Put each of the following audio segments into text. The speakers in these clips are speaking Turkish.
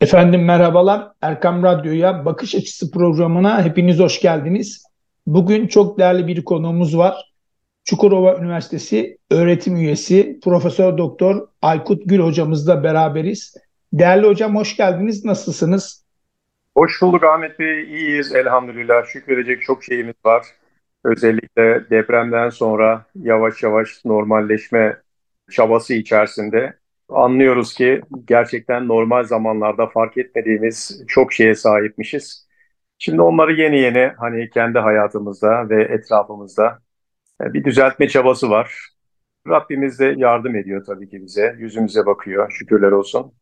Efendim merhabalar. Erkam Radyo'ya Bakış Açısı programına hepiniz hoş geldiniz. Bugün çok değerli bir konuğumuz var. Çukurova Üniversitesi öğretim üyesi Profesör Doktor Aykut Gül hocamızla beraberiz. Değerli hocam hoş geldiniz. Nasılsınız? Hoş bulduk Ahmet Bey. İyiyiz elhamdülillah. Şükredecek çok şeyimiz var. Özellikle depremden sonra yavaş yavaş normalleşme çabası içerisinde anlıyoruz ki gerçekten normal zamanlarda fark etmediğimiz çok şeye sahipmişiz. Şimdi onları yeni yeni hani kendi hayatımızda ve etrafımızda e, bir düzeltme çabası var. Rabbimiz de yardım ediyor tabii ki bize. Yüzümüze bakıyor. Şükürler olsun.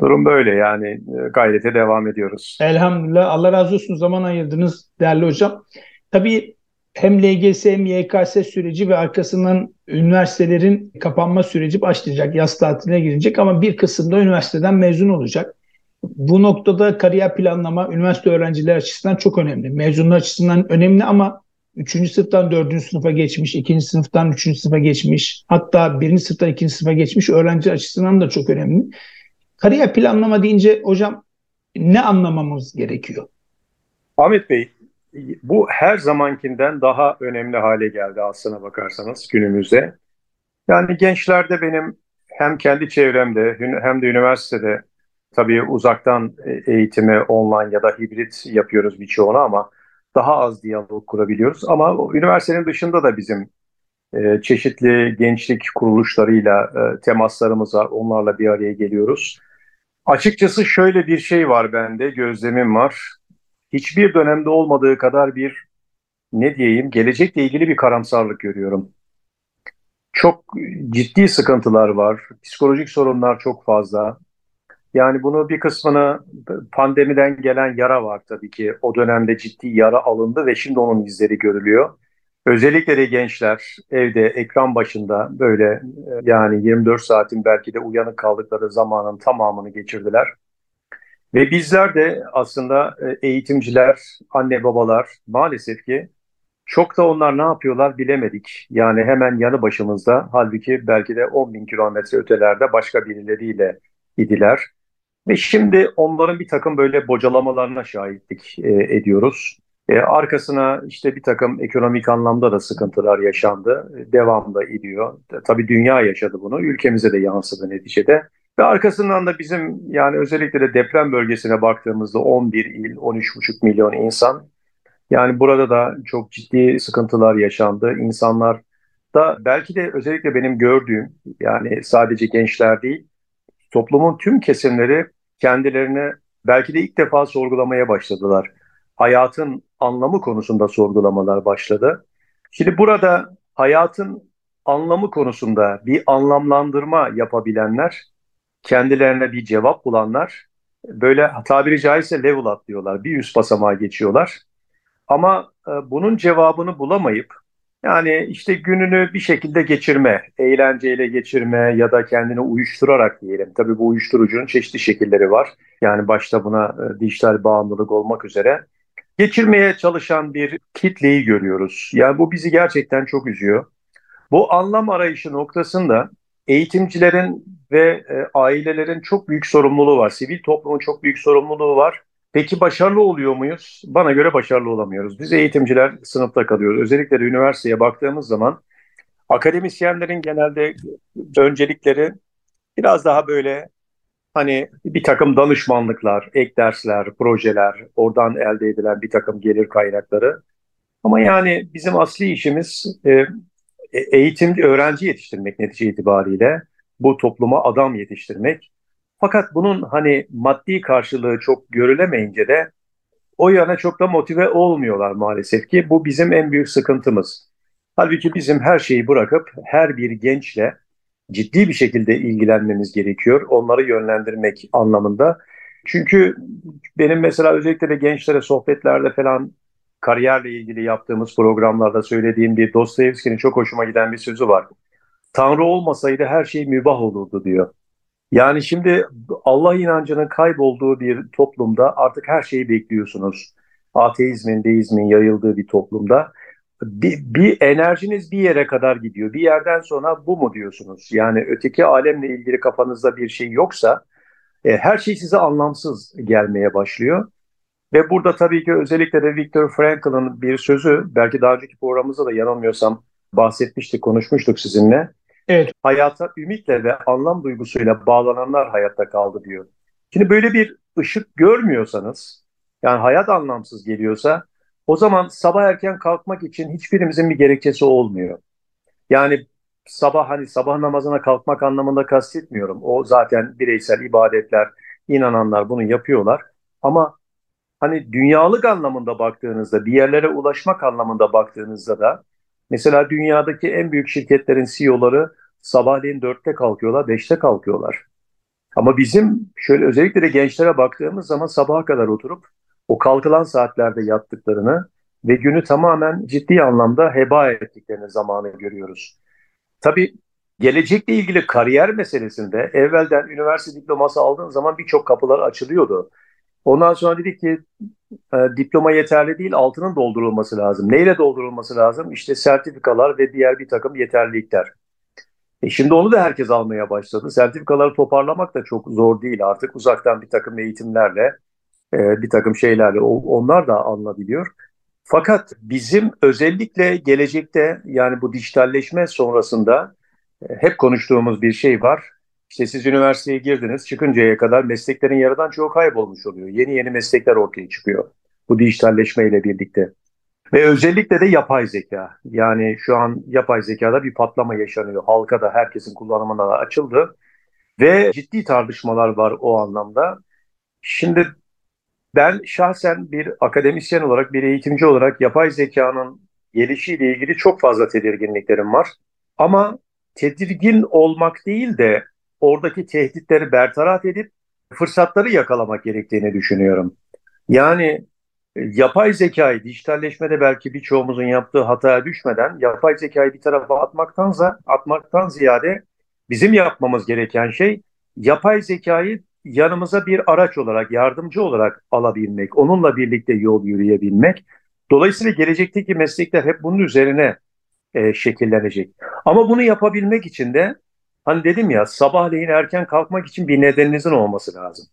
Durum böyle yani e, gayrete devam ediyoruz. Elhamdülillah. Allah razı olsun zaman ayırdınız değerli hocam. Tabii hem LGS hem YKS süreci ve arkasından üniversitelerin kapanma süreci başlayacak. Yaz tatiline girecek ama bir kısımda üniversiteden mezun olacak. Bu noktada kariyer planlama üniversite öğrencileri açısından çok önemli. Mezunlar açısından önemli ama 3. sınıftan 4. sınıfa geçmiş, 2. sınıftan 3. sınıfa geçmiş, hatta 1. sınıftan 2. sınıfa geçmiş öğrenci açısından da çok önemli. Kariyer planlama deyince hocam ne anlamamız gerekiyor? Ahmet Bey, bu her zamankinden daha önemli hale geldi aslına bakarsanız günümüzde. Yani gençlerde benim hem kendi çevremde hem de üniversitede tabii uzaktan e, eğitimi online ya da hibrit yapıyoruz birçoğunu ama daha az diyalog kurabiliyoruz. Ama üniversitenin dışında da bizim e, çeşitli gençlik kuruluşlarıyla e, temaslarımız var. Onlarla bir araya geliyoruz. Açıkçası şöyle bir şey var bende, gözlemim var hiçbir dönemde olmadığı kadar bir ne diyeyim gelecekle ilgili bir karamsarlık görüyorum. Çok ciddi sıkıntılar var. Psikolojik sorunlar çok fazla. Yani bunu bir kısmını pandemiden gelen yara var tabii ki. O dönemde ciddi yara alındı ve şimdi onun izleri görülüyor. Özellikle de gençler evde ekran başında böyle yani 24 saatin belki de uyanık kaldıkları zamanın tamamını geçirdiler. Ve bizler de aslında e, eğitimciler, anne babalar maalesef ki çok da onlar ne yapıyorlar bilemedik. Yani hemen yanı başımızda halbuki belki de 10 bin kilometre ötelerde başka birileriyle idiler. Ve şimdi onların bir takım böyle bocalamalarına şahitlik e, ediyoruz. E, arkasına işte bir takım ekonomik anlamda da sıkıntılar yaşandı. E, devamlı ediyor. Tabii dünya yaşadı bunu. Ülkemize de yansıdı neticede. Ve arkasından da bizim yani özellikle de deprem bölgesine baktığımızda 11 il, 13,5 milyon insan. Yani burada da çok ciddi sıkıntılar yaşandı. İnsanlar da belki de özellikle benim gördüğüm yani sadece gençler değil toplumun tüm kesimleri kendilerini belki de ilk defa sorgulamaya başladılar. Hayatın anlamı konusunda sorgulamalar başladı. Şimdi burada hayatın anlamı konusunda bir anlamlandırma yapabilenler kendilerine bir cevap bulanlar böyle tabiri caizse level atlıyorlar. Bir üst basamağa geçiyorlar. Ama e, bunun cevabını bulamayıp yani işte gününü bir şekilde geçirme, eğlenceyle geçirme ya da kendini uyuşturarak diyelim. Tabii bu uyuşturucunun çeşitli şekilleri var. Yani başta buna e, dijital bağımlılık olmak üzere geçirmeye çalışan bir kitleyi görüyoruz. Yani bu bizi gerçekten çok üzüyor. Bu anlam arayışı noktasında eğitimcilerin ve e, ailelerin çok büyük sorumluluğu var. Sivil toplumun çok büyük sorumluluğu var. Peki başarılı oluyor muyuz? Bana göre başarılı olamıyoruz. Biz eğitimciler sınıfta kalıyoruz. Özellikle de üniversiteye baktığımız zaman akademisyenlerin genelde öncelikleri biraz daha böyle hani bir takım danışmanlıklar, ek dersler, projeler, oradan elde edilen bir takım gelir kaynakları. Ama yani bizim asli işimiz e, eğitim, öğrenci yetiştirmek netice itibariyle bu topluma adam yetiştirmek. Fakat bunun hani maddi karşılığı çok görülemeyince de o yana çok da motive olmuyorlar maalesef ki. Bu bizim en büyük sıkıntımız. Halbuki bizim her şeyi bırakıp her bir gençle ciddi bir şekilde ilgilenmemiz gerekiyor. Onları yönlendirmek anlamında. Çünkü benim mesela özellikle de gençlere sohbetlerde falan kariyerle ilgili yaptığımız programlarda söylediğim bir Dostoyevski'nin çok hoşuma giden bir sözü var. Tanrı olmasaydı her şey mübah olurdu diyor. Yani şimdi Allah inancının kaybolduğu bir toplumda artık her şeyi bekliyorsunuz. Ateizmin, deizmin yayıldığı bir toplumda bir, bir enerjiniz bir yere kadar gidiyor. Bir yerden sonra bu mu diyorsunuz? Yani öteki alemle ilgili kafanızda bir şey yoksa E, her şey size anlamsız gelmeye başlıyor. Ve burada tabii ki özellikle de Viktor Frankl'ın bir sözü, belki daha önceki programımızda da yanılmıyorsam bahsetmiştik, konuşmuştuk sizinle. Evet. Hayata ümitle ve anlam duygusuyla bağlananlar hayatta kaldı diyor. Şimdi böyle bir ışık görmüyorsanız, yani hayat anlamsız geliyorsa, o zaman sabah erken kalkmak için hiçbirimizin bir gerekçesi olmuyor. Yani sabah hani sabah namazına kalkmak anlamında kastetmiyorum. O zaten bireysel ibadetler, inananlar bunu yapıyorlar. Ama hani dünyalık anlamında baktığınızda, bir yerlere ulaşmak anlamında baktığınızda da mesela dünyadaki en büyük şirketlerin CEO'ları sabahleyin dörtte kalkıyorlar, beşte kalkıyorlar. Ama bizim şöyle özellikle de gençlere baktığımız zaman sabaha kadar oturup o kalkılan saatlerde yattıklarını ve günü tamamen ciddi anlamda heba ettiklerini zamanı görüyoruz. Tabii gelecekle ilgili kariyer meselesinde evvelden üniversite diploması aldığın zaman birçok kapılar açılıyordu. Ondan sonra dedik ki e, diploma yeterli değil, altının doldurulması lazım. Neyle doldurulması lazım? İşte sertifikalar ve diğer bir takım yeterlilikler. E şimdi onu da herkes almaya başladı. Sertifikaları toparlamak da çok zor değil artık. Uzaktan bir takım eğitimlerle, e, bir takım şeylerle onlar da alınabiliyor. Fakat bizim özellikle gelecekte yani bu dijitalleşme sonrasında e, hep konuştuğumuz bir şey var. İşte siz üniversiteye girdiniz, çıkıncaya kadar mesleklerin yarıdan çoğu kaybolmuş oluyor. Yeni yeni meslekler ortaya çıkıyor bu dijitalleşme ile birlikte. Ve özellikle de yapay zeka. Yani şu an yapay zekada bir patlama yaşanıyor. Halka da herkesin kullanımına da açıldı. Ve ciddi tartışmalar var o anlamda. Şimdi ben şahsen bir akademisyen olarak, bir eğitimci olarak yapay zekanın gelişiyle ilgili çok fazla tedirginliklerim var. Ama tedirgin olmak değil de oradaki tehditleri bertaraf edip fırsatları yakalamak gerektiğini düşünüyorum. Yani e, yapay zekayı dijitalleşmede belki birçoğumuzun yaptığı hataya düşmeden yapay zekayı bir tarafa atmaktansa atmaktan ziyade bizim yapmamız gereken şey yapay zekayı yanımıza bir araç olarak, yardımcı olarak alabilmek, onunla birlikte yol yürüyebilmek. Dolayısıyla gelecekteki meslekler hep bunun üzerine e, şekillenecek. Ama bunu yapabilmek için de hani dedim ya sabahleyin erken kalkmak için bir nedeninizin olması lazım.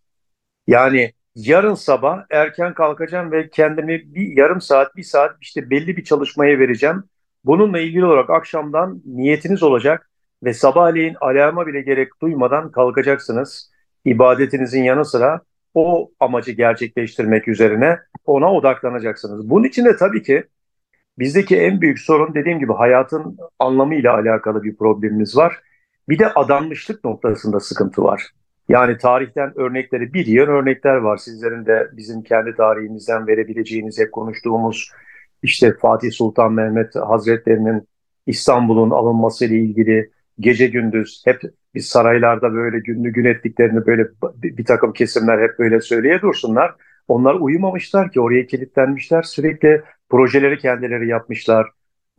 Yani yarın sabah erken kalkacağım ve kendimi bir yarım saat, bir saat işte belli bir çalışmaya vereceğim. Bununla ilgili olarak akşamdan niyetiniz olacak ve sabahleyin alarma bile gerek duymadan kalkacaksınız ibadetinizin yanı sıra o amacı gerçekleştirmek üzerine ona odaklanacaksınız. Bunun için de tabii ki bizdeki en büyük sorun dediğim gibi hayatın anlamıyla alakalı bir problemimiz var. Bir de adanmışlık noktasında sıkıntı var. Yani tarihten örnekleri bir yığın örnekler var. Sizlerin de bizim kendi tarihimizden verebileceğiniz hep konuştuğumuz işte Fatih Sultan Mehmet Hazretlerinin İstanbul'un alınması ile ilgili gece gündüz hep biz saraylarda böyle günlü gün ettiklerini böyle bir takım kesimler hep böyle söyleye dursunlar. Onlar uyumamışlar ki oraya kilitlenmişler. Sürekli projeleri kendileri yapmışlar.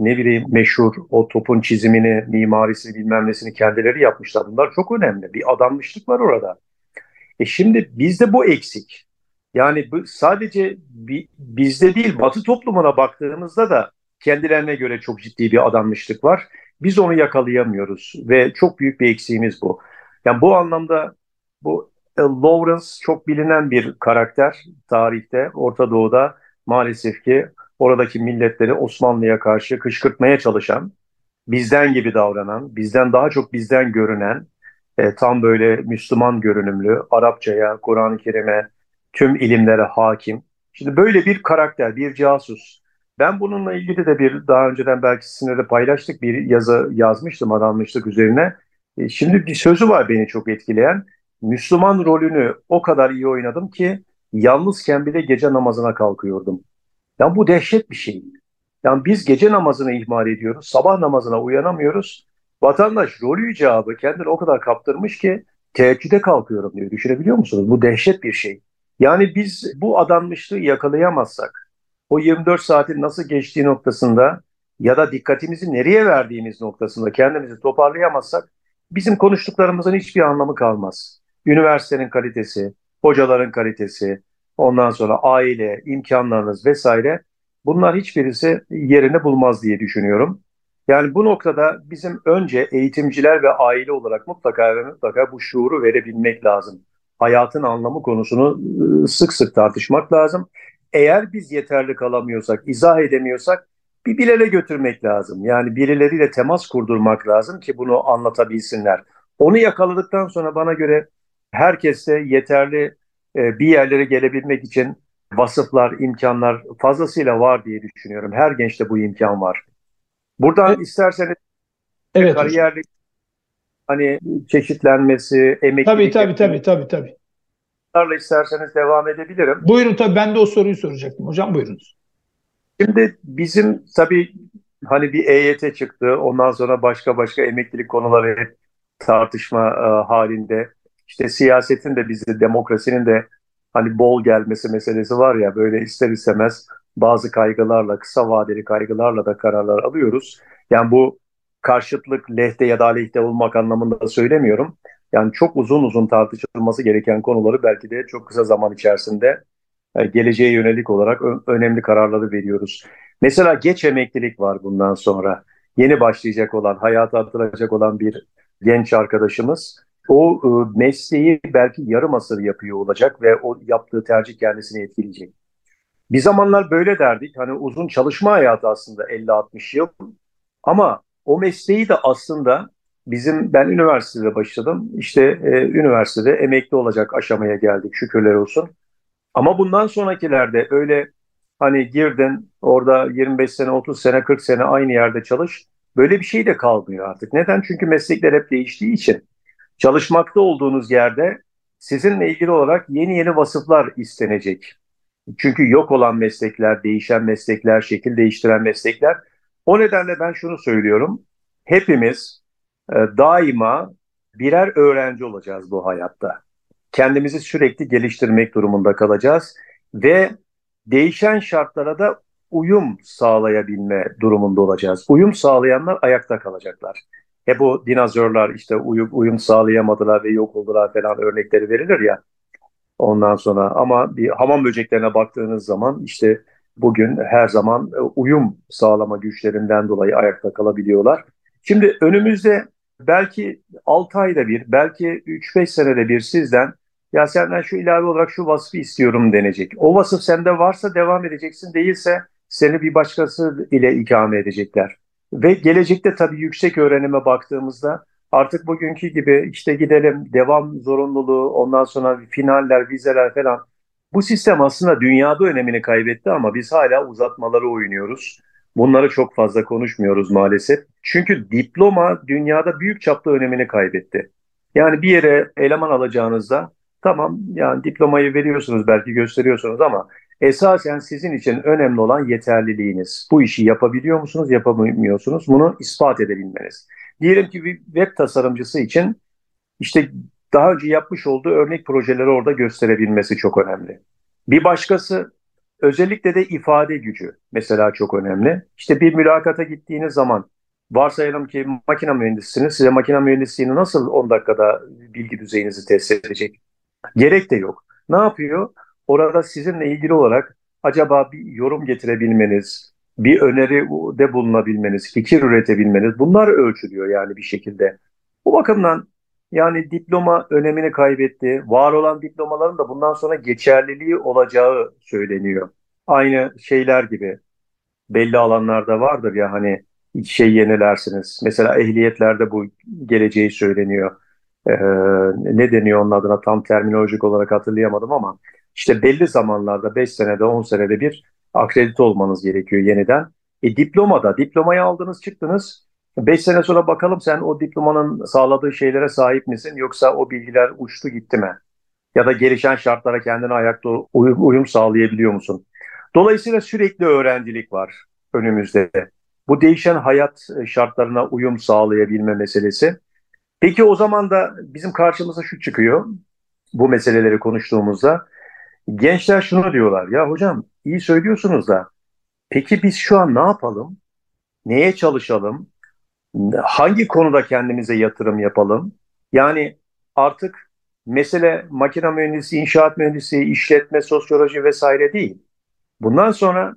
Ne bileyim meşhur o topun çizimini, mimarisini bilmem nesini kendileri yapmışlar. Bunlar çok önemli. Bir adanmışlık var orada. E şimdi bizde bu eksik. Yani bu sadece bir, bizde değil Batı toplumuna baktığımızda da kendilerine göre çok ciddi bir adanmışlık var. Biz onu yakalayamıyoruz ve çok büyük bir eksiğimiz bu. Yani bu anlamda bu e, Lawrence çok bilinen bir karakter tarihte, Orta Doğu'da maalesef ki oradaki milletleri Osmanlı'ya karşı kışkırtmaya çalışan, bizden gibi davranan, bizden daha çok bizden görünen, e, tam böyle Müslüman görünümlü, Arapçaya, Kur'an-ı Kerim'e, tüm ilimlere hakim. Şimdi böyle bir karakter, bir casus. Ben bununla ilgili de bir daha önceden belki sizinle de paylaştık bir yazı yazmıştım adanmışlık üzerine. E, şimdi bir sözü var beni çok etkileyen. Müslüman rolünü o kadar iyi oynadım ki yalnızken bile gece namazına kalkıyordum. Yani bu dehşet bir şey. Yani biz gece namazını ihmal ediyoruz, sabah namazına uyanamıyoruz. Vatandaş rolü icabı kendini o kadar kaptırmış ki teheccüde kalkıyorum diyor. Düşünebiliyor musunuz? Bu dehşet bir şey. Yani biz bu adanmışlığı yakalayamazsak, o 24 saatin nasıl geçtiği noktasında ya da dikkatimizi nereye verdiğimiz noktasında kendimizi toparlayamazsak bizim konuştuklarımızın hiçbir anlamı kalmaz. Üniversitenin kalitesi, hocaların kalitesi, ondan sonra aile, imkanlarınız vesaire bunlar hiçbirisi yerini bulmaz diye düşünüyorum. Yani bu noktada bizim önce eğitimciler ve aile olarak mutlaka ve mutlaka bu şuuru verebilmek lazım. hayatın anlamı konusunu ıı, sık sık tartışmak lazım. Eğer biz yeterli kalamıyorsak, izah edemiyorsak bir bilere götürmek lazım. Yani birileriyle temas kurdurmak lazım ki bunu anlatabilsinler. Onu yakaladıktan sonra bana göre herkeste yeterli e, bir yerlere gelebilmek için vasıflar, imkanlar fazlasıyla var diye düşünüyorum. Her gençte bu imkan var. Buradan evet. isterseniz evet, kariyerli hani çeşitlenmesi, emeklilik... Tabii tabii tabii tabii tabii. Bunlarla isterseniz devam edebilirim. Buyurun tabii ben de o soruyu soracaktım. Hocam buyurunuz. Şimdi bizim tabii hani bir EYT çıktı. Ondan sonra başka başka emeklilik konuları hep tartışma e, halinde. İşte siyasetin de bizi, demokrasinin de hani bol gelmesi meselesi var ya böyle ister istemez bazı kaygılarla, kısa vadeli kaygılarla da kararlar alıyoruz. Yani bu karşıtlık lehte ya da aleyhte olmak anlamında söylemiyorum. Yani çok uzun uzun tartışılması gereken konuları belki de çok kısa zaman içerisinde e, geleceğe yönelik olarak önemli kararları veriyoruz. Mesela geç emeklilik var bundan sonra. Yeni başlayacak olan, hayata atılacak olan bir genç arkadaşımız. O e, mesleği belki yarım asır yapıyor olacak ve o yaptığı tercih kendisini etkileyecek. Bir zamanlar böyle derdik. Hani uzun çalışma hayatı aslında 50-60 yıl. Ama o mesleği de aslında bizim ben üniversitede başladım. İşte e, üniversitede emekli olacak aşamaya geldik şükürler olsun. Ama bundan sonrakilerde öyle hani girdin orada 25 sene, 30 sene, 40 sene aynı yerde çalış. Böyle bir şey de kalmıyor artık. Neden? Çünkü meslekler hep değiştiği için. Çalışmakta olduğunuz yerde sizinle ilgili olarak yeni yeni vasıflar istenecek. Çünkü yok olan meslekler, değişen meslekler, şekil değiştiren meslekler. O nedenle ben şunu söylüyorum. Hepimiz e, daima birer öğrenci olacağız bu hayatta kendimizi sürekli geliştirmek durumunda kalacağız ve değişen şartlara da uyum sağlayabilme durumunda olacağız. Uyum sağlayanlar ayakta kalacaklar. E bu dinozorlar işte uyum, uyum sağlayamadılar ve yok oldular falan örnekleri verilir ya. Ondan sonra ama bir hamam böceklerine baktığınız zaman işte bugün her zaman uyum sağlama güçlerinden dolayı ayakta kalabiliyorlar. Şimdi önümüzde belki 6 ayda bir, belki 3-5 senede bir sizden ya senden şu ilave olarak şu vasfı istiyorum denecek. O vasıf sende varsa devam edeceksin, değilse seni bir başkası ile ikame edecekler. Ve gelecekte tabii yüksek öğrenime baktığımızda artık bugünkü gibi işte gidelim devam zorunluluğu, ondan sonra finaller, vizeler falan. Bu sistem aslında dünyada önemini kaybetti ama biz hala uzatmaları oynuyoruz. Bunları çok fazla konuşmuyoruz maalesef. Çünkü diploma dünyada büyük çapta önemini kaybetti. Yani bir yere eleman alacağınızda Tamam yani diplomayı veriyorsunuz belki gösteriyorsunuz ama esasen sizin için önemli olan yeterliliğiniz. Bu işi yapabiliyor musunuz, yapamıyorsunuz? Bunu ispat edebilmeniz. Diyelim ki bir web tasarımcısı için işte daha önce yapmış olduğu örnek projeleri orada gösterebilmesi çok önemli. Bir başkası özellikle de ifade gücü mesela çok önemli. İşte bir mülakata gittiğiniz zaman varsayalım ki makine mühendisisiniz. Size makine mühendisliğini nasıl 10 dakikada bilgi düzeyinizi test edecek? Gerek de yok. Ne yapıyor? Orada sizinle ilgili olarak acaba bir yorum getirebilmeniz, bir öneri de bulunabilmeniz, fikir üretebilmeniz bunlar ölçülüyor yani bir şekilde. Bu bakımdan yani diploma önemini kaybetti. Var olan diplomaların da bundan sonra geçerliliği olacağı söyleniyor. Aynı şeyler gibi belli alanlarda vardır ya hani şey yenilersiniz. Mesela ehliyetlerde bu geleceği söyleniyor e, ne deniyor onun adına tam terminolojik olarak hatırlayamadım ama işte belli zamanlarda 5 senede 10 senede bir akredite olmanız gerekiyor yeniden. E diplomada diplomayı aldınız çıktınız 5 sene sonra bakalım sen o diplomanın sağladığı şeylere sahip misin yoksa o bilgiler uçtu gitti mi? Ya da gelişen şartlara kendine ayakta uyum, uyum sağlayabiliyor musun? Dolayısıyla sürekli öğrencilik var önümüzde. Bu değişen hayat şartlarına uyum sağlayabilme meselesi. Peki o zaman da bizim karşımıza şu çıkıyor bu meseleleri konuştuğumuzda. Gençler şunu diyorlar ya hocam iyi söylüyorsunuz da peki biz şu an ne yapalım? Neye çalışalım? Hangi konuda kendimize yatırım yapalım? Yani artık mesele makine mühendisi, inşaat mühendisi, işletme, sosyoloji vesaire değil. Bundan sonra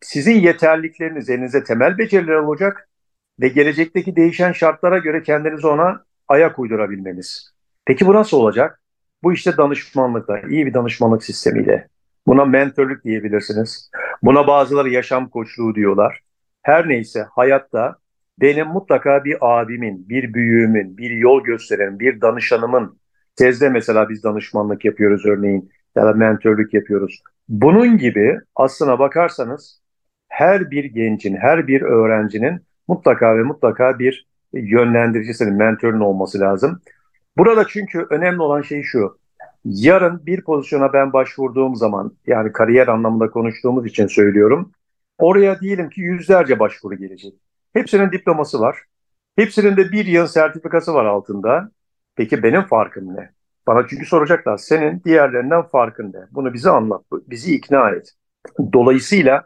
sizin yeterlilikleriniz elinize temel beceriler olacak ve gelecekteki değişen şartlara göre kendinizi ona ayak uydurabilmeniz. Peki bu nasıl olacak? Bu işte danışmanlıkla, iyi bir danışmanlık sistemiyle. Buna mentörlük diyebilirsiniz. Buna bazıları yaşam koçluğu diyorlar. Her neyse hayatta benim mutlaka bir abimin, bir büyüğümün, bir yol gösterenin, bir danışanımın, tezde mesela biz danışmanlık yapıyoruz örneğin ya da mentörlük yapıyoruz. Bunun gibi aslına bakarsanız her bir gencin, her bir öğrencinin mutlaka ve mutlaka bir yönlendiricisinin, mentörün olması lazım. Burada çünkü önemli olan şey şu. Yarın bir pozisyona ben başvurduğum zaman yani kariyer anlamında konuştuğumuz için söylüyorum. Oraya diyelim ki yüzlerce başvuru gelecek. Hepsinin diploması var. Hepsinin de bir yıl sertifikası var altında. Peki benim farkım ne? Bana çünkü soracaklar senin diğerlerinden farkın ne? Bunu bize anlat, bizi ikna et. Dolayısıyla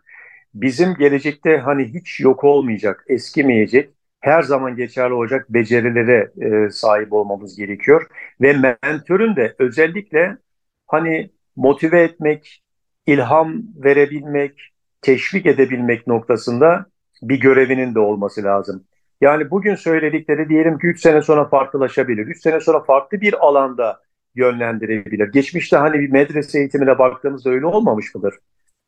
bizim gelecekte hani hiç yok olmayacak, eskimeyecek, her zaman geçerli olacak becerilere e, sahip olmamız gerekiyor. Ve mentörün de özellikle hani motive etmek, ilham verebilmek, teşvik edebilmek noktasında bir görevinin de olması lazım. Yani bugün söyledikleri diyelim ki 3 sene sonra farklılaşabilir. 3 sene sonra farklı bir alanda yönlendirebilir. Geçmişte hani bir medrese eğitimine baktığımızda öyle olmamış mıdır?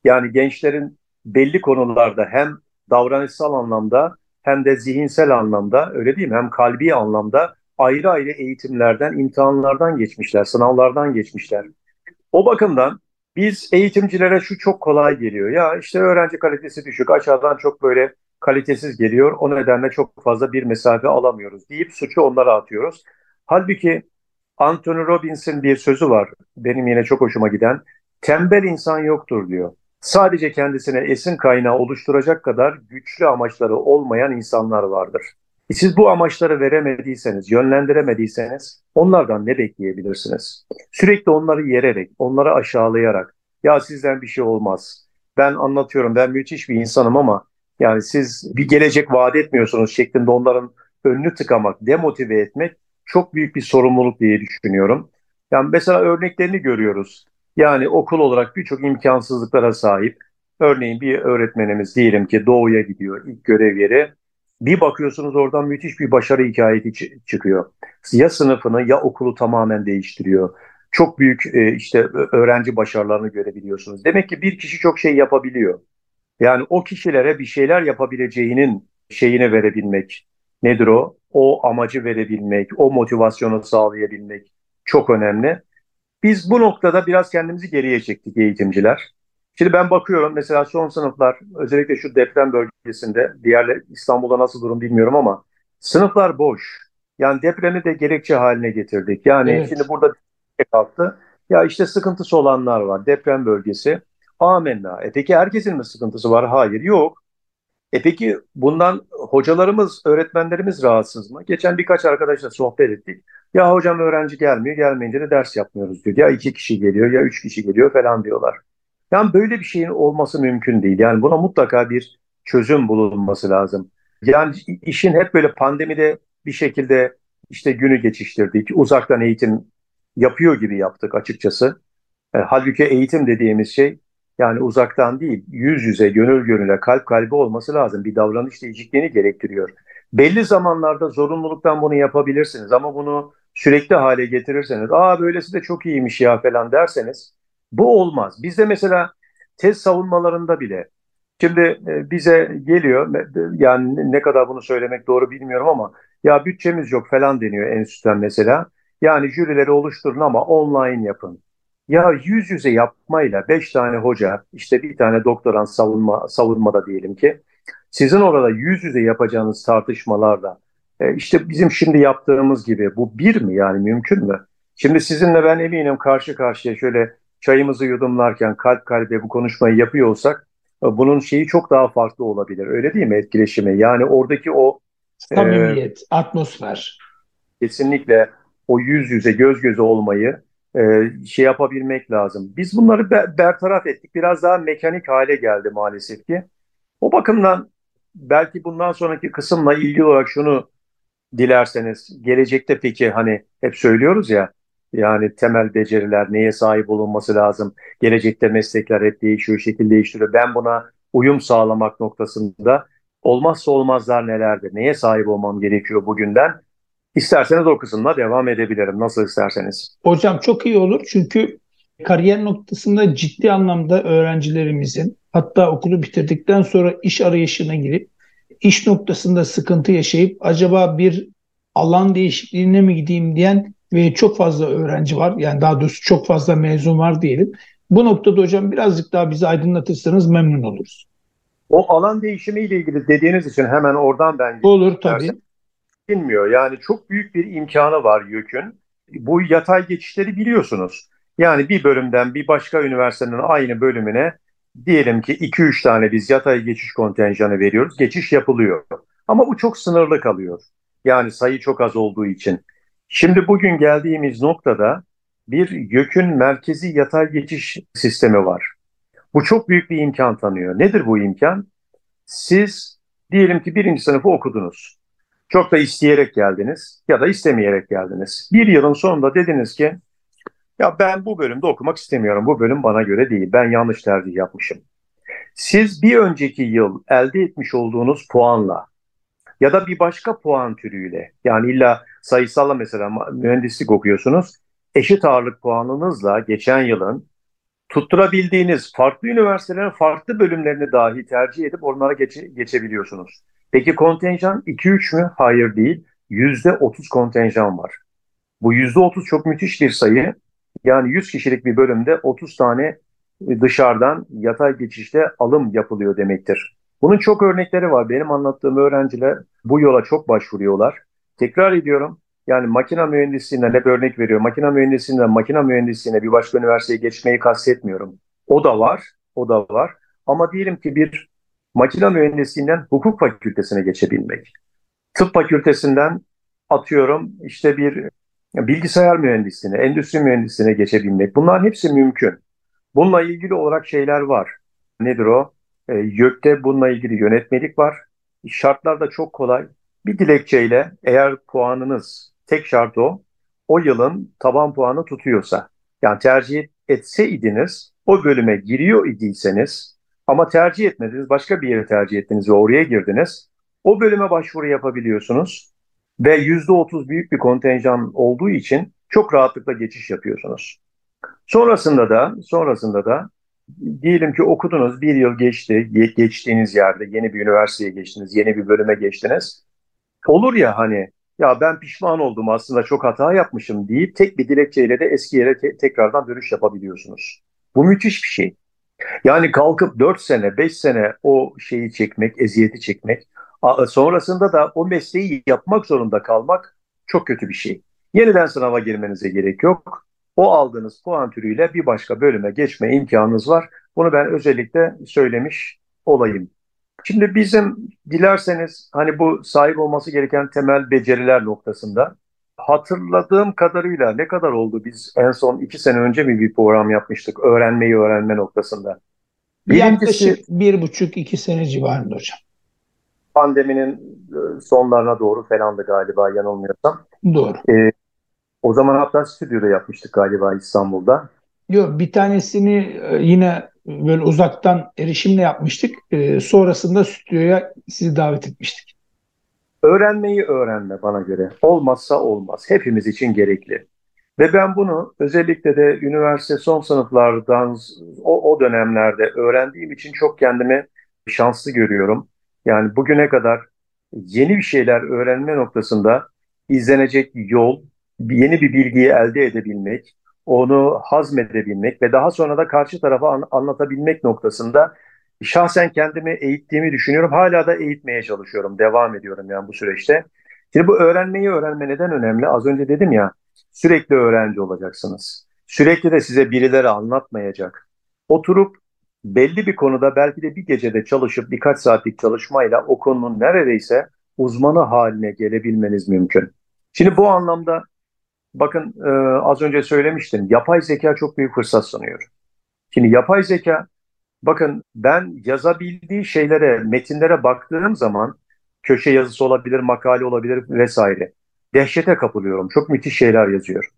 Yani gençlerin belli konularda hem davranışsal anlamda hem de zihinsel anlamda öyle değil mi? Hem kalbi anlamda ayrı ayrı eğitimlerden, imtihanlardan geçmişler, sınavlardan geçmişler. O bakımdan biz eğitimcilere şu çok kolay geliyor. Ya işte öğrenci kalitesi düşük, aşağıdan çok böyle kalitesiz geliyor. O nedenle çok fazla bir mesafe alamıyoruz deyip suçu onlara atıyoruz. Halbuki Anthony Robbins'in bir sözü var. Benim yine çok hoşuma giden. Tembel insan yoktur diyor. Sadece kendisine esin kaynağı oluşturacak kadar güçlü amaçları olmayan insanlar vardır. Siz bu amaçları veremediyseniz, yönlendiremediyseniz onlardan ne bekleyebilirsiniz? Sürekli onları yererek, onları aşağılayarak, ya sizden bir şey olmaz. Ben anlatıyorum, ben müthiş bir insanım ama yani siz bir gelecek vaat etmiyorsunuz şeklinde onların önünü tıkamak, demotive etmek çok büyük bir sorumluluk diye düşünüyorum. Yani mesela örneklerini görüyoruz. Yani okul olarak birçok imkansızlıklara sahip. Örneğin bir öğretmenimiz diyelim ki doğuya gidiyor ilk görev yeri. Bir bakıyorsunuz oradan müthiş bir başarı hikayeti çıkıyor. Ya sınıfını ya okulu tamamen değiştiriyor. Çok büyük e, işte öğrenci başarılarını görebiliyorsunuz. Demek ki bir kişi çok şey yapabiliyor. Yani o kişilere bir şeyler yapabileceğinin şeyini verebilmek. Nedir o? O amacı verebilmek, o motivasyonu sağlayabilmek çok önemli. Biz bu noktada biraz kendimizi geriye çektik eğitimciler. Şimdi ben bakıyorum mesela son sınıflar özellikle şu deprem bölgesinde diğer İstanbul'da nasıl durum bilmiyorum ama sınıflar boş. Yani depremi de gerekçe haline getirdik. Yani evet. şimdi burada kalktı. Ya işte sıkıntısı olanlar var. Deprem bölgesi. Amenna. E peki herkesin mi sıkıntısı var? Hayır. Yok. E peki bundan hocalarımız, öğretmenlerimiz rahatsız mı? Geçen birkaç arkadaşla sohbet ettik. Ya hocam öğrenci gelmiyor, gelmeyince de ders yapmıyoruz diyor. Ya iki kişi geliyor, ya üç kişi geliyor falan diyorlar. Yani böyle bir şeyin olması mümkün değil. Yani buna mutlaka bir çözüm bulunması lazım. Yani işin hep böyle pandemide bir şekilde işte günü geçiştirdik. Uzaktan eğitim yapıyor gibi yaptık açıkçası. E, halbuki eğitim dediğimiz şey yani uzaktan değil, yüz yüze, gönül gönüle, kalp kalbe olması lazım. Bir davranış değişikliğini gerektiriyor. Belli zamanlarda zorunluluktan bunu yapabilirsiniz ama bunu sürekli hale getirirseniz, aa böylesi de çok iyiymiş ya falan derseniz bu olmaz. Bizde mesela tez savunmalarında bile şimdi e, bize geliyor yani ne kadar bunu söylemek doğru bilmiyorum ama ya bütçemiz yok falan deniyor enstitüden mesela. Yani jürileri oluşturun ama online yapın. Ya yüz yüze yapmayla beş tane hoca, işte bir tane doktoran savunma, savunmada diyelim ki, sizin orada yüz yüze yapacağınız tartışmalarda, e, işte bizim şimdi yaptığımız gibi bu bir mi yani mümkün mü? Şimdi sizinle ben eminim karşı karşıya şöyle çayımızı yudumlarken kalp kalbe bu konuşmayı yapıyor olsak, e, bunun şeyi çok daha farklı olabilir. Öyle değil mi etkileşimi? Yani oradaki o samimiyet, e, atmosfer. Kesinlikle o yüz yüze göz göze olmayı e, şey yapabilmek lazım. Biz bunları bertaraf ettik. Biraz daha mekanik hale geldi maalesef ki. O bakımdan belki bundan sonraki kısımla ilgili olarak şunu dilerseniz gelecekte peki hani hep söylüyoruz ya yani temel beceriler neye sahip olunması lazım? Gelecekte meslekler hep değişiyor, şekil değiştiriyor. Ben buna uyum sağlamak noktasında olmazsa olmazlar nelerdir? Neye sahip olmam gerekiyor bugünden? İsterseniz o kısımla devam edebilirim. Nasıl isterseniz. Hocam çok iyi olur çünkü kariyer noktasında ciddi anlamda öğrencilerimizin hatta okulu bitirdikten sonra iş arayışına girip iş noktasında sıkıntı yaşayıp acaba bir alan değişikliğine mi gideyim diyen ve çok fazla öğrenci var. Yani daha doğrusu çok fazla mezun var diyelim. Bu noktada hocam birazcık daha bizi aydınlatırsanız memnun oluruz. O alan değişimi ile ilgili dediğiniz için hemen oradan ben Olur tabii. Bilmiyor. Yani çok büyük bir imkanı var YÖK'ün. Bu yatay geçişleri biliyorsunuz. Yani bir bölümden bir başka üniversitenin aynı bölümüne diyelim ki 2-3 tane biz yatay geçiş kontenjanı veriyoruz. Geçiş yapılıyor. Ama bu çok sınırlı kalıyor. Yani sayı çok az olduğu için. Şimdi bugün geldiğimiz noktada bir YÖK'ün merkezi yatay geçiş sistemi var. Bu çok büyük bir imkan tanıyor. Nedir bu imkan? Siz diyelim ki birinci sınıfı okudunuz. Çok da isteyerek geldiniz ya da istemeyerek geldiniz. Bir yılın sonunda dediniz ki ya ben bu bölümde okumak istemiyorum. Bu bölüm bana göre değil. Ben yanlış tercih yapmışım. Siz bir önceki yıl elde etmiş olduğunuz puanla ya da bir başka puan türüyle yani illa sayısalla mesela mühendislik okuyorsunuz eşit ağırlık puanınızla geçen yılın tutturabildiğiniz farklı üniversitelerin farklı bölümlerini dahi tercih edip onlara geçe, geçebiliyorsunuz. Peki kontenjan 2-3 mü? Hayır değil. %30 kontenjan var. Bu %30 çok müthiş bir sayı. Yani 100 kişilik bir bölümde 30 tane dışarıdan yatay geçişte alım yapılıyor demektir. Bunun çok örnekleri var. Benim anlattığım öğrenciler bu yola çok başvuruyorlar. Tekrar ediyorum. Yani makine mühendisliğine ne bir örnek veriyor. Makine mühendisliğinden makine mühendisliğine bir başka üniversiteye geçmeyi kastetmiyorum. O da var. O da var. Ama diyelim ki bir makine mühendisliğinden hukuk fakültesine geçebilmek. Tıp fakültesinden atıyorum işte bir bilgisayar mühendisliğine, endüstri mühendisliğine geçebilmek. Bunların hepsi mümkün. Bununla ilgili olarak şeyler var. Nedir o? E, YÖK'te bununla ilgili yönetmelik var. Şartlar da çok kolay. Bir dilekçeyle eğer puanınız tek şart o, o yılın taban puanı tutuyorsa, yani tercih etseydiniz, o bölüme giriyor idiyseniz ama tercih etmediniz, başka bir yere tercih ettiniz ve oraya girdiniz, o bölüme başvuru yapabiliyorsunuz ve %30 büyük bir kontenjan olduğu için çok rahatlıkla geçiş yapıyorsunuz. Sonrasında da sonrasında da diyelim ki okudunuz bir yıl geçti, geçtiğiniz yerde yeni bir üniversiteye geçtiniz, yeni bir bölüme geçtiniz. Olur ya hani ya ben pişman oldum aslında çok hata yapmışım deyip tek bir dilekçeyle de eski yere te- tekrardan dönüş yapabiliyorsunuz. Bu müthiş bir şey. Yani kalkıp 4 sene, 5 sene o şeyi çekmek, eziyeti çekmek, sonrasında da o mesleği yapmak zorunda kalmak çok kötü bir şey. Yeniden sınava girmenize gerek yok. O aldığınız puan türüyle bir başka bölüme geçme imkanınız var. Bunu ben özellikle söylemiş olayım. Şimdi bizim dilerseniz hani bu sahip olması gereken temel beceriler noktasında hatırladığım kadarıyla ne kadar oldu biz en son iki sene önce mi bir program yapmıştık öğrenmeyi öğrenme noktasında. Birincisi, Yaklaşık bir buçuk iki sene civarında hocam. Pandeminin e, sonlarına doğru falandı galiba yanılmıyorsam. Doğru. Ee, o zaman hatta stüdyoda yapmıştık galiba İstanbul'da. Yok bir tanesini e, yine böyle uzaktan erişimle yapmıştık. E, sonrasında stüdyoya sizi davet etmiştik. Öğrenmeyi öğrenme bana göre. Olmazsa olmaz. Hepimiz için gerekli. Ve ben bunu özellikle de üniversite son sınıflardan o, o dönemlerde öğrendiğim için çok kendimi şanslı görüyorum. Yani bugüne kadar yeni bir şeyler öğrenme noktasında izlenecek yol, yeni bir bilgiyi elde edebilmek, onu hazmedebilmek ve daha sonra da karşı tarafa an, anlatabilmek noktasında şahsen kendimi eğittiğimi düşünüyorum. Hala da eğitmeye çalışıyorum. Devam ediyorum yani bu süreçte. Şimdi bu öğrenmeyi öğrenme neden önemli? Az önce dedim ya sürekli öğrenci olacaksınız. Sürekli de size birileri anlatmayacak. Oturup belli bir konuda belki de bir gecede çalışıp birkaç saatlik çalışmayla o konunun neredeyse uzmanı haline gelebilmeniz mümkün. Şimdi bu anlamda bakın e, az önce söylemiştim yapay zeka çok büyük fırsat sunuyor. Şimdi yapay zeka bakın ben yazabildiği şeylere, metinlere baktığım zaman köşe yazısı olabilir, makale olabilir vesaire. Dehşete kapılıyorum. Çok müthiş şeyler yazıyor.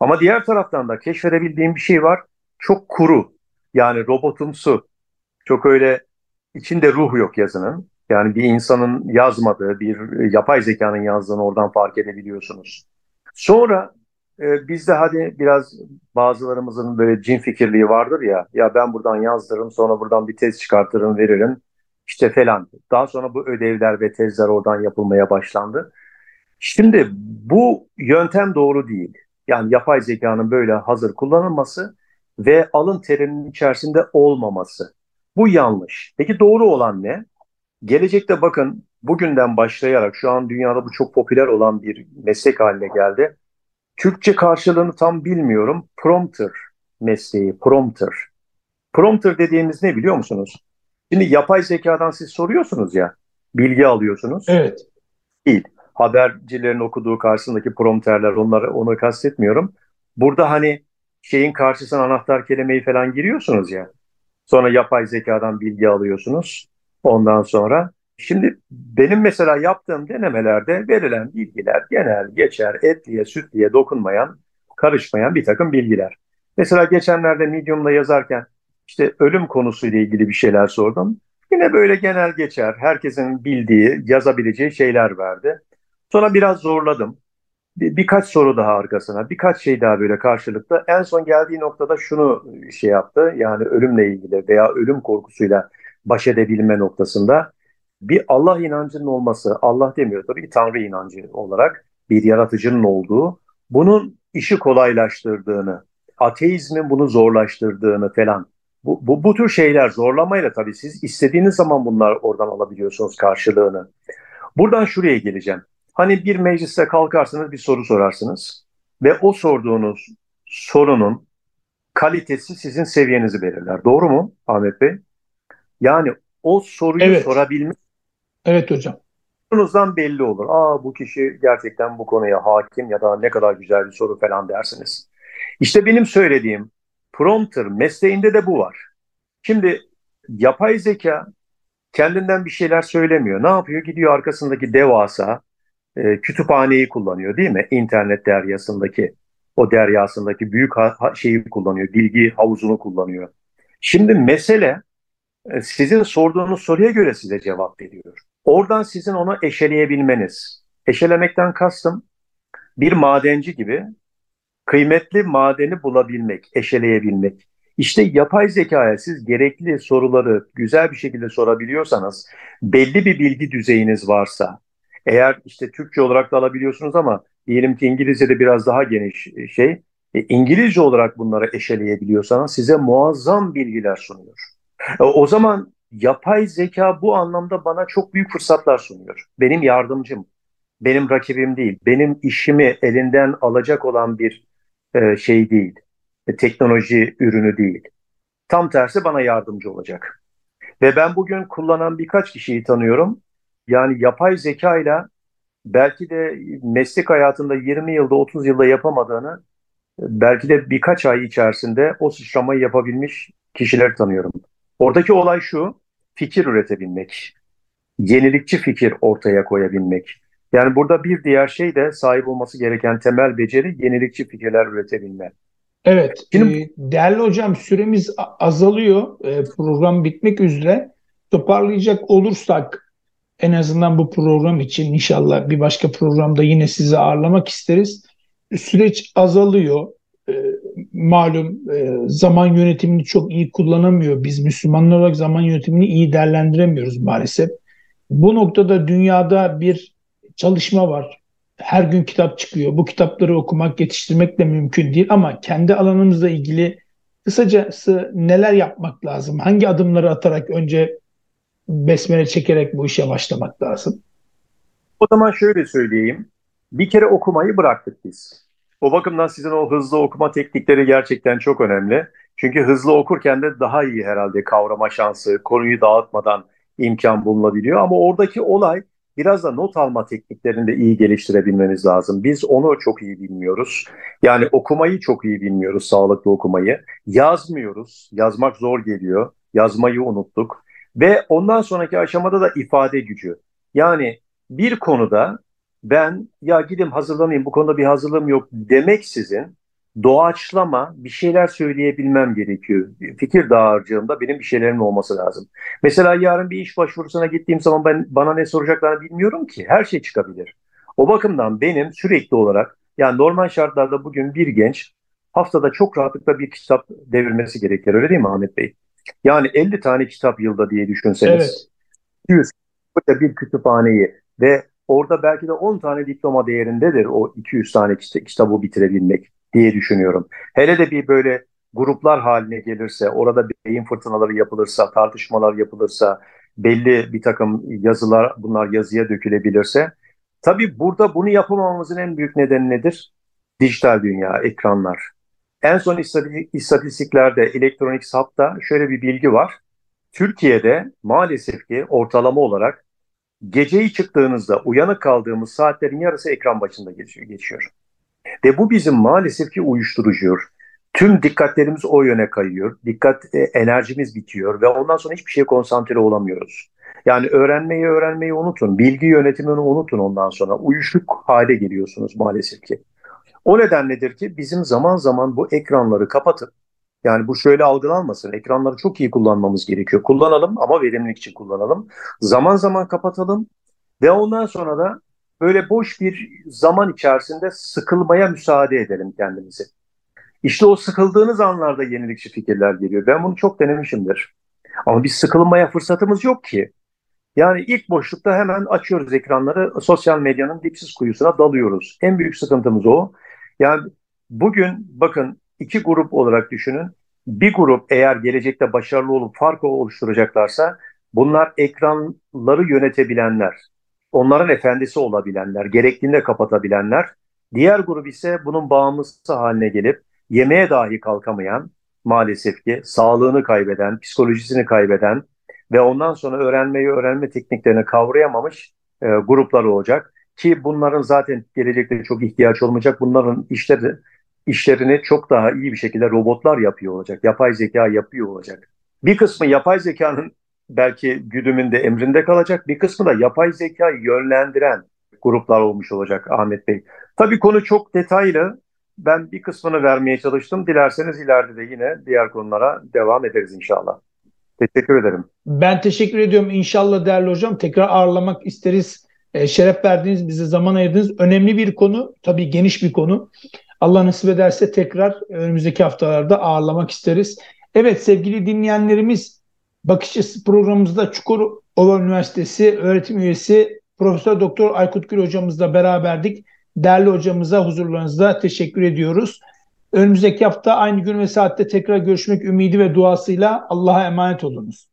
Ama diğer taraftan da keşfedebildiğim bir şey var. Çok kuru. Yani robotumsu. Çok öyle içinde ruh yok yazının. Yani bir insanın yazmadığı, bir yapay zekanın yazdığını oradan fark edebiliyorsunuz. Sonra e, bizde hadi biraz bazılarımızın böyle cin fikirliği vardır ya, ya ben buradan yazdırırım, sonra buradan bir tez çıkartırım, veririm, işte falan. Daha sonra bu ödevler ve tezler oradan yapılmaya başlandı. Şimdi bu yöntem doğru değil. Yani yapay zekanın böyle hazır kullanılması ve alın terinin içerisinde olmaması. Bu yanlış. Peki doğru olan ne? Gelecekte bakın bugünden başlayarak şu an dünyada bu çok popüler olan bir meslek haline geldi. Türkçe karşılığını tam bilmiyorum. Prompter mesleği, prompter. Prompter dediğimiz ne biliyor musunuz? Şimdi yapay zekadan siz soruyorsunuz ya, bilgi alıyorsunuz. Evet. Değil. Habercilerin okuduğu karşısındaki prompterler, onları onu kastetmiyorum. Burada hani şeyin karşısına anahtar kelimeyi falan giriyorsunuz ya. Sonra yapay zekadan bilgi alıyorsunuz. Ondan sonra şimdi benim mesela yaptığım denemelerde verilen bilgiler genel, geçer, etliye, sütliye dokunmayan, karışmayan bir takım bilgiler. Mesela geçenlerde Medium'da yazarken işte ölüm konusuyla ilgili bir şeyler sordum. Yine böyle genel geçer, herkesin bildiği, yazabileceği şeyler verdi. Sonra biraz zorladım. Bir, birkaç soru daha arkasına, birkaç şey daha böyle karşılıklı. En son geldiği noktada şunu şey yaptı. Yani ölümle ilgili veya ölüm korkusuyla baş edebilme noktasında bir Allah inancının olması, Allah demiyor tabii Tanrı inancı olarak bir yaratıcının olduğu, bunun işi kolaylaştırdığını, ateizmin bunu zorlaştırdığını falan. Bu, bu, bu tür şeyler zorlamayla tabii siz istediğiniz zaman bunlar oradan alabiliyorsunuz karşılığını. Buradan şuraya geleceğim. Hani bir mecliste kalkarsınız bir soru sorarsınız ve o sorduğunuz sorunun kalitesi sizin seviyenizi belirler. Doğru mu Ahmet Bey? Yani o soruyu evet. sorabilmek Evet hocam. Sorunuzdan belli olur. Aa bu kişi gerçekten bu konuya hakim ya da ne kadar güzel bir soru falan dersiniz. İşte benim söylediğim prompter mesleğinde de bu var. Şimdi yapay zeka kendinden bir şeyler söylemiyor. Ne yapıyor? Gidiyor arkasındaki devasa e, kütüphaneyi kullanıyor değil mi? İnternet deryasındaki o deryasındaki büyük ha- şeyi kullanıyor. Bilgi havuzunu kullanıyor. Şimdi mesele e, sizin sorduğunuz soruya göre size cevap veriyor. Oradan sizin onu eşeleyebilmeniz. Eşelemekten kastım bir madenci gibi kıymetli madeni bulabilmek, eşeleyebilmek. İşte yapay zekaya siz gerekli soruları güzel bir şekilde sorabiliyorsanız, belli bir bilgi düzeyiniz varsa, eğer işte Türkçe olarak da alabiliyorsunuz ama diyelim ki İngilizce'de biraz daha geniş şey, e, İngilizce olarak bunları eşeleyebiliyorsanız size muazzam bilgiler sunuyor. E, o zaman yapay zeka bu anlamda bana çok büyük fırsatlar sunuyor. Benim yardımcım, benim rakibim değil, benim işimi elinden alacak olan bir e, şey değil, e, teknoloji ürünü değil. Tam tersi bana yardımcı olacak. Ve ben bugün kullanan birkaç kişiyi tanıyorum. Yani yapay zeka ile belki de meslek hayatında 20 yılda 30 yılda yapamadığını belki de birkaç ay içerisinde o sıçramayı yapabilmiş kişiler tanıyorum. Oradaki olay şu, fikir üretebilmek, yenilikçi fikir ortaya koyabilmek. Yani burada bir diğer şey de sahip olması gereken temel beceri yenilikçi fikirler üretebilme. Evet, Şimdi, e, değerli hocam süremiz azalıyor. E, program bitmek üzere. Toparlayacak olursak en azından bu program için inşallah bir başka programda yine sizi ağırlamak isteriz. Süreç azalıyor. E, malum e, zaman yönetimini çok iyi kullanamıyor. Biz Müslümanlar olarak zaman yönetimini iyi değerlendiremiyoruz maalesef. Bu noktada dünyada bir çalışma var. Her gün kitap çıkıyor. Bu kitapları okumak, yetiştirmek de mümkün değil ama kendi alanımızla ilgili kısacası neler yapmak lazım? Hangi adımları atarak önce besmele çekerek bu işe başlamak lazım? O zaman şöyle söyleyeyim. Bir kere okumayı bıraktık biz. O bakımdan sizin o hızlı okuma teknikleri gerçekten çok önemli. Çünkü hızlı okurken de daha iyi herhalde kavrama şansı, konuyu dağıtmadan imkan bulunabiliyor. Ama oradaki olay biraz da not alma tekniklerini de iyi geliştirebilmeniz lazım. Biz onu çok iyi bilmiyoruz. Yani okumayı çok iyi bilmiyoruz, sağlıklı okumayı. Yazmıyoruz, yazmak zor geliyor. Yazmayı unuttuk. Ve ondan sonraki aşamada da ifade gücü. Yani bir konuda ben ya gidip hazırlanayım bu konuda bir hazırlığım yok demek sizin doğaçlama bir şeyler söyleyebilmem gerekiyor. Fikir dağarcığımda benim bir şeylerim olması lazım. Mesela yarın bir iş başvurusuna gittiğim zaman ben bana ne soracaklarını bilmiyorum ki. Her şey çıkabilir. O bakımdan benim sürekli olarak yani normal şartlarda bugün bir genç haftada çok rahatlıkla bir kitap devirmesi gerekir. Öyle değil mi Ahmet Bey? Yani 50 tane kitap yılda diye düşünseniz. Evet. 100 bir kütüphaneyi ve orada belki de 10 tane diploma değerindedir o 200 tane kitabı bitirebilmek diye düşünüyorum. Hele de bir böyle gruplar haline gelirse, orada beyin fırtınaları yapılırsa, tartışmalar yapılırsa, belli bir takım yazılar bunlar yazıya dökülebilirse, tabii burada bunu yapamamamızın en büyük nedeni nedir? Dijital dünya, ekranlar. En son istatistiklerde, elektronik sapta şöyle bir bilgi var. Türkiye'de maalesef ki ortalama olarak geceyi çıktığınızda uyanık kaldığımız saatlerin yarısı ekran başında geçiyor. geçiyor. Ve bu bizim maalesef ki uyuşturucuyor. Tüm dikkatlerimiz o yöne kayıyor. Dikkat e, enerjimiz bitiyor ve ondan sonra hiçbir şeye konsantre olamıyoruz. Yani öğrenmeyi öğrenmeyi unutun. Bilgi yönetimini unutun ondan sonra. Uyuşuk hale geliyorsunuz maalesef ki. O nedenledir ki bizim zaman zaman bu ekranları kapatıp yani bu şöyle algılanmasın. Ekranları çok iyi kullanmamız gerekiyor. Kullanalım ama verimlilik için kullanalım. Zaman zaman kapatalım ve ondan sonra da böyle boş bir zaman içerisinde sıkılmaya müsaade edelim kendimizi. İşte o sıkıldığınız anlarda yenilikçi fikirler geliyor. Ben bunu çok denemişimdir. Ama biz sıkılmaya fırsatımız yok ki. Yani ilk boşlukta hemen açıyoruz ekranları, sosyal medyanın dipsiz kuyusuna dalıyoruz. En büyük sıkıntımız o. Yani bugün bakın iki grup olarak düşünün. Bir grup eğer gelecekte başarılı olup farkı oluşturacaklarsa bunlar ekranları yönetebilenler, onların efendisi olabilenler, gerektiğinde kapatabilenler. Diğer grup ise bunun bağımlısı haline gelip yemeğe dahi kalkamayan, maalesef ki sağlığını kaybeden, psikolojisini kaybeden ve ondan sonra öğrenmeyi öğrenme tekniklerini kavrayamamış e, gruplar olacak. Ki bunların zaten gelecekte çok ihtiyaç olmayacak. Bunların işleri, işlerini çok daha iyi bir şekilde robotlar yapıyor olacak. Yapay zeka yapıyor olacak. Bir kısmı yapay zekanın belki güdümünde, emrinde kalacak. Bir kısmı da yapay zeka yönlendiren gruplar olmuş olacak Ahmet Bey. Tabii konu çok detaylı. Ben bir kısmını vermeye çalıştım. Dilerseniz ileride de yine diğer konulara devam ederiz inşallah. Teşekkür ederim. Ben teşekkür ediyorum. İnşallah değerli hocam tekrar ağırlamak isteriz. E, şeref verdiğiniz, bize zaman ayırdınız. Önemli bir konu, tabii geniş bir konu. Allah nasip ederse tekrar önümüzdeki haftalarda ağırlamak isteriz. Evet sevgili dinleyenlerimiz, Bakış programımızda Çukurova Üniversitesi öğretim üyesi Profesör Doktor Aykut Gül hocamızla beraberdik. Değerli hocamıza huzurlarınızda teşekkür ediyoruz. Önümüzdeki hafta aynı gün ve saatte tekrar görüşmek ümidi ve duasıyla Allah'a emanet olunuz.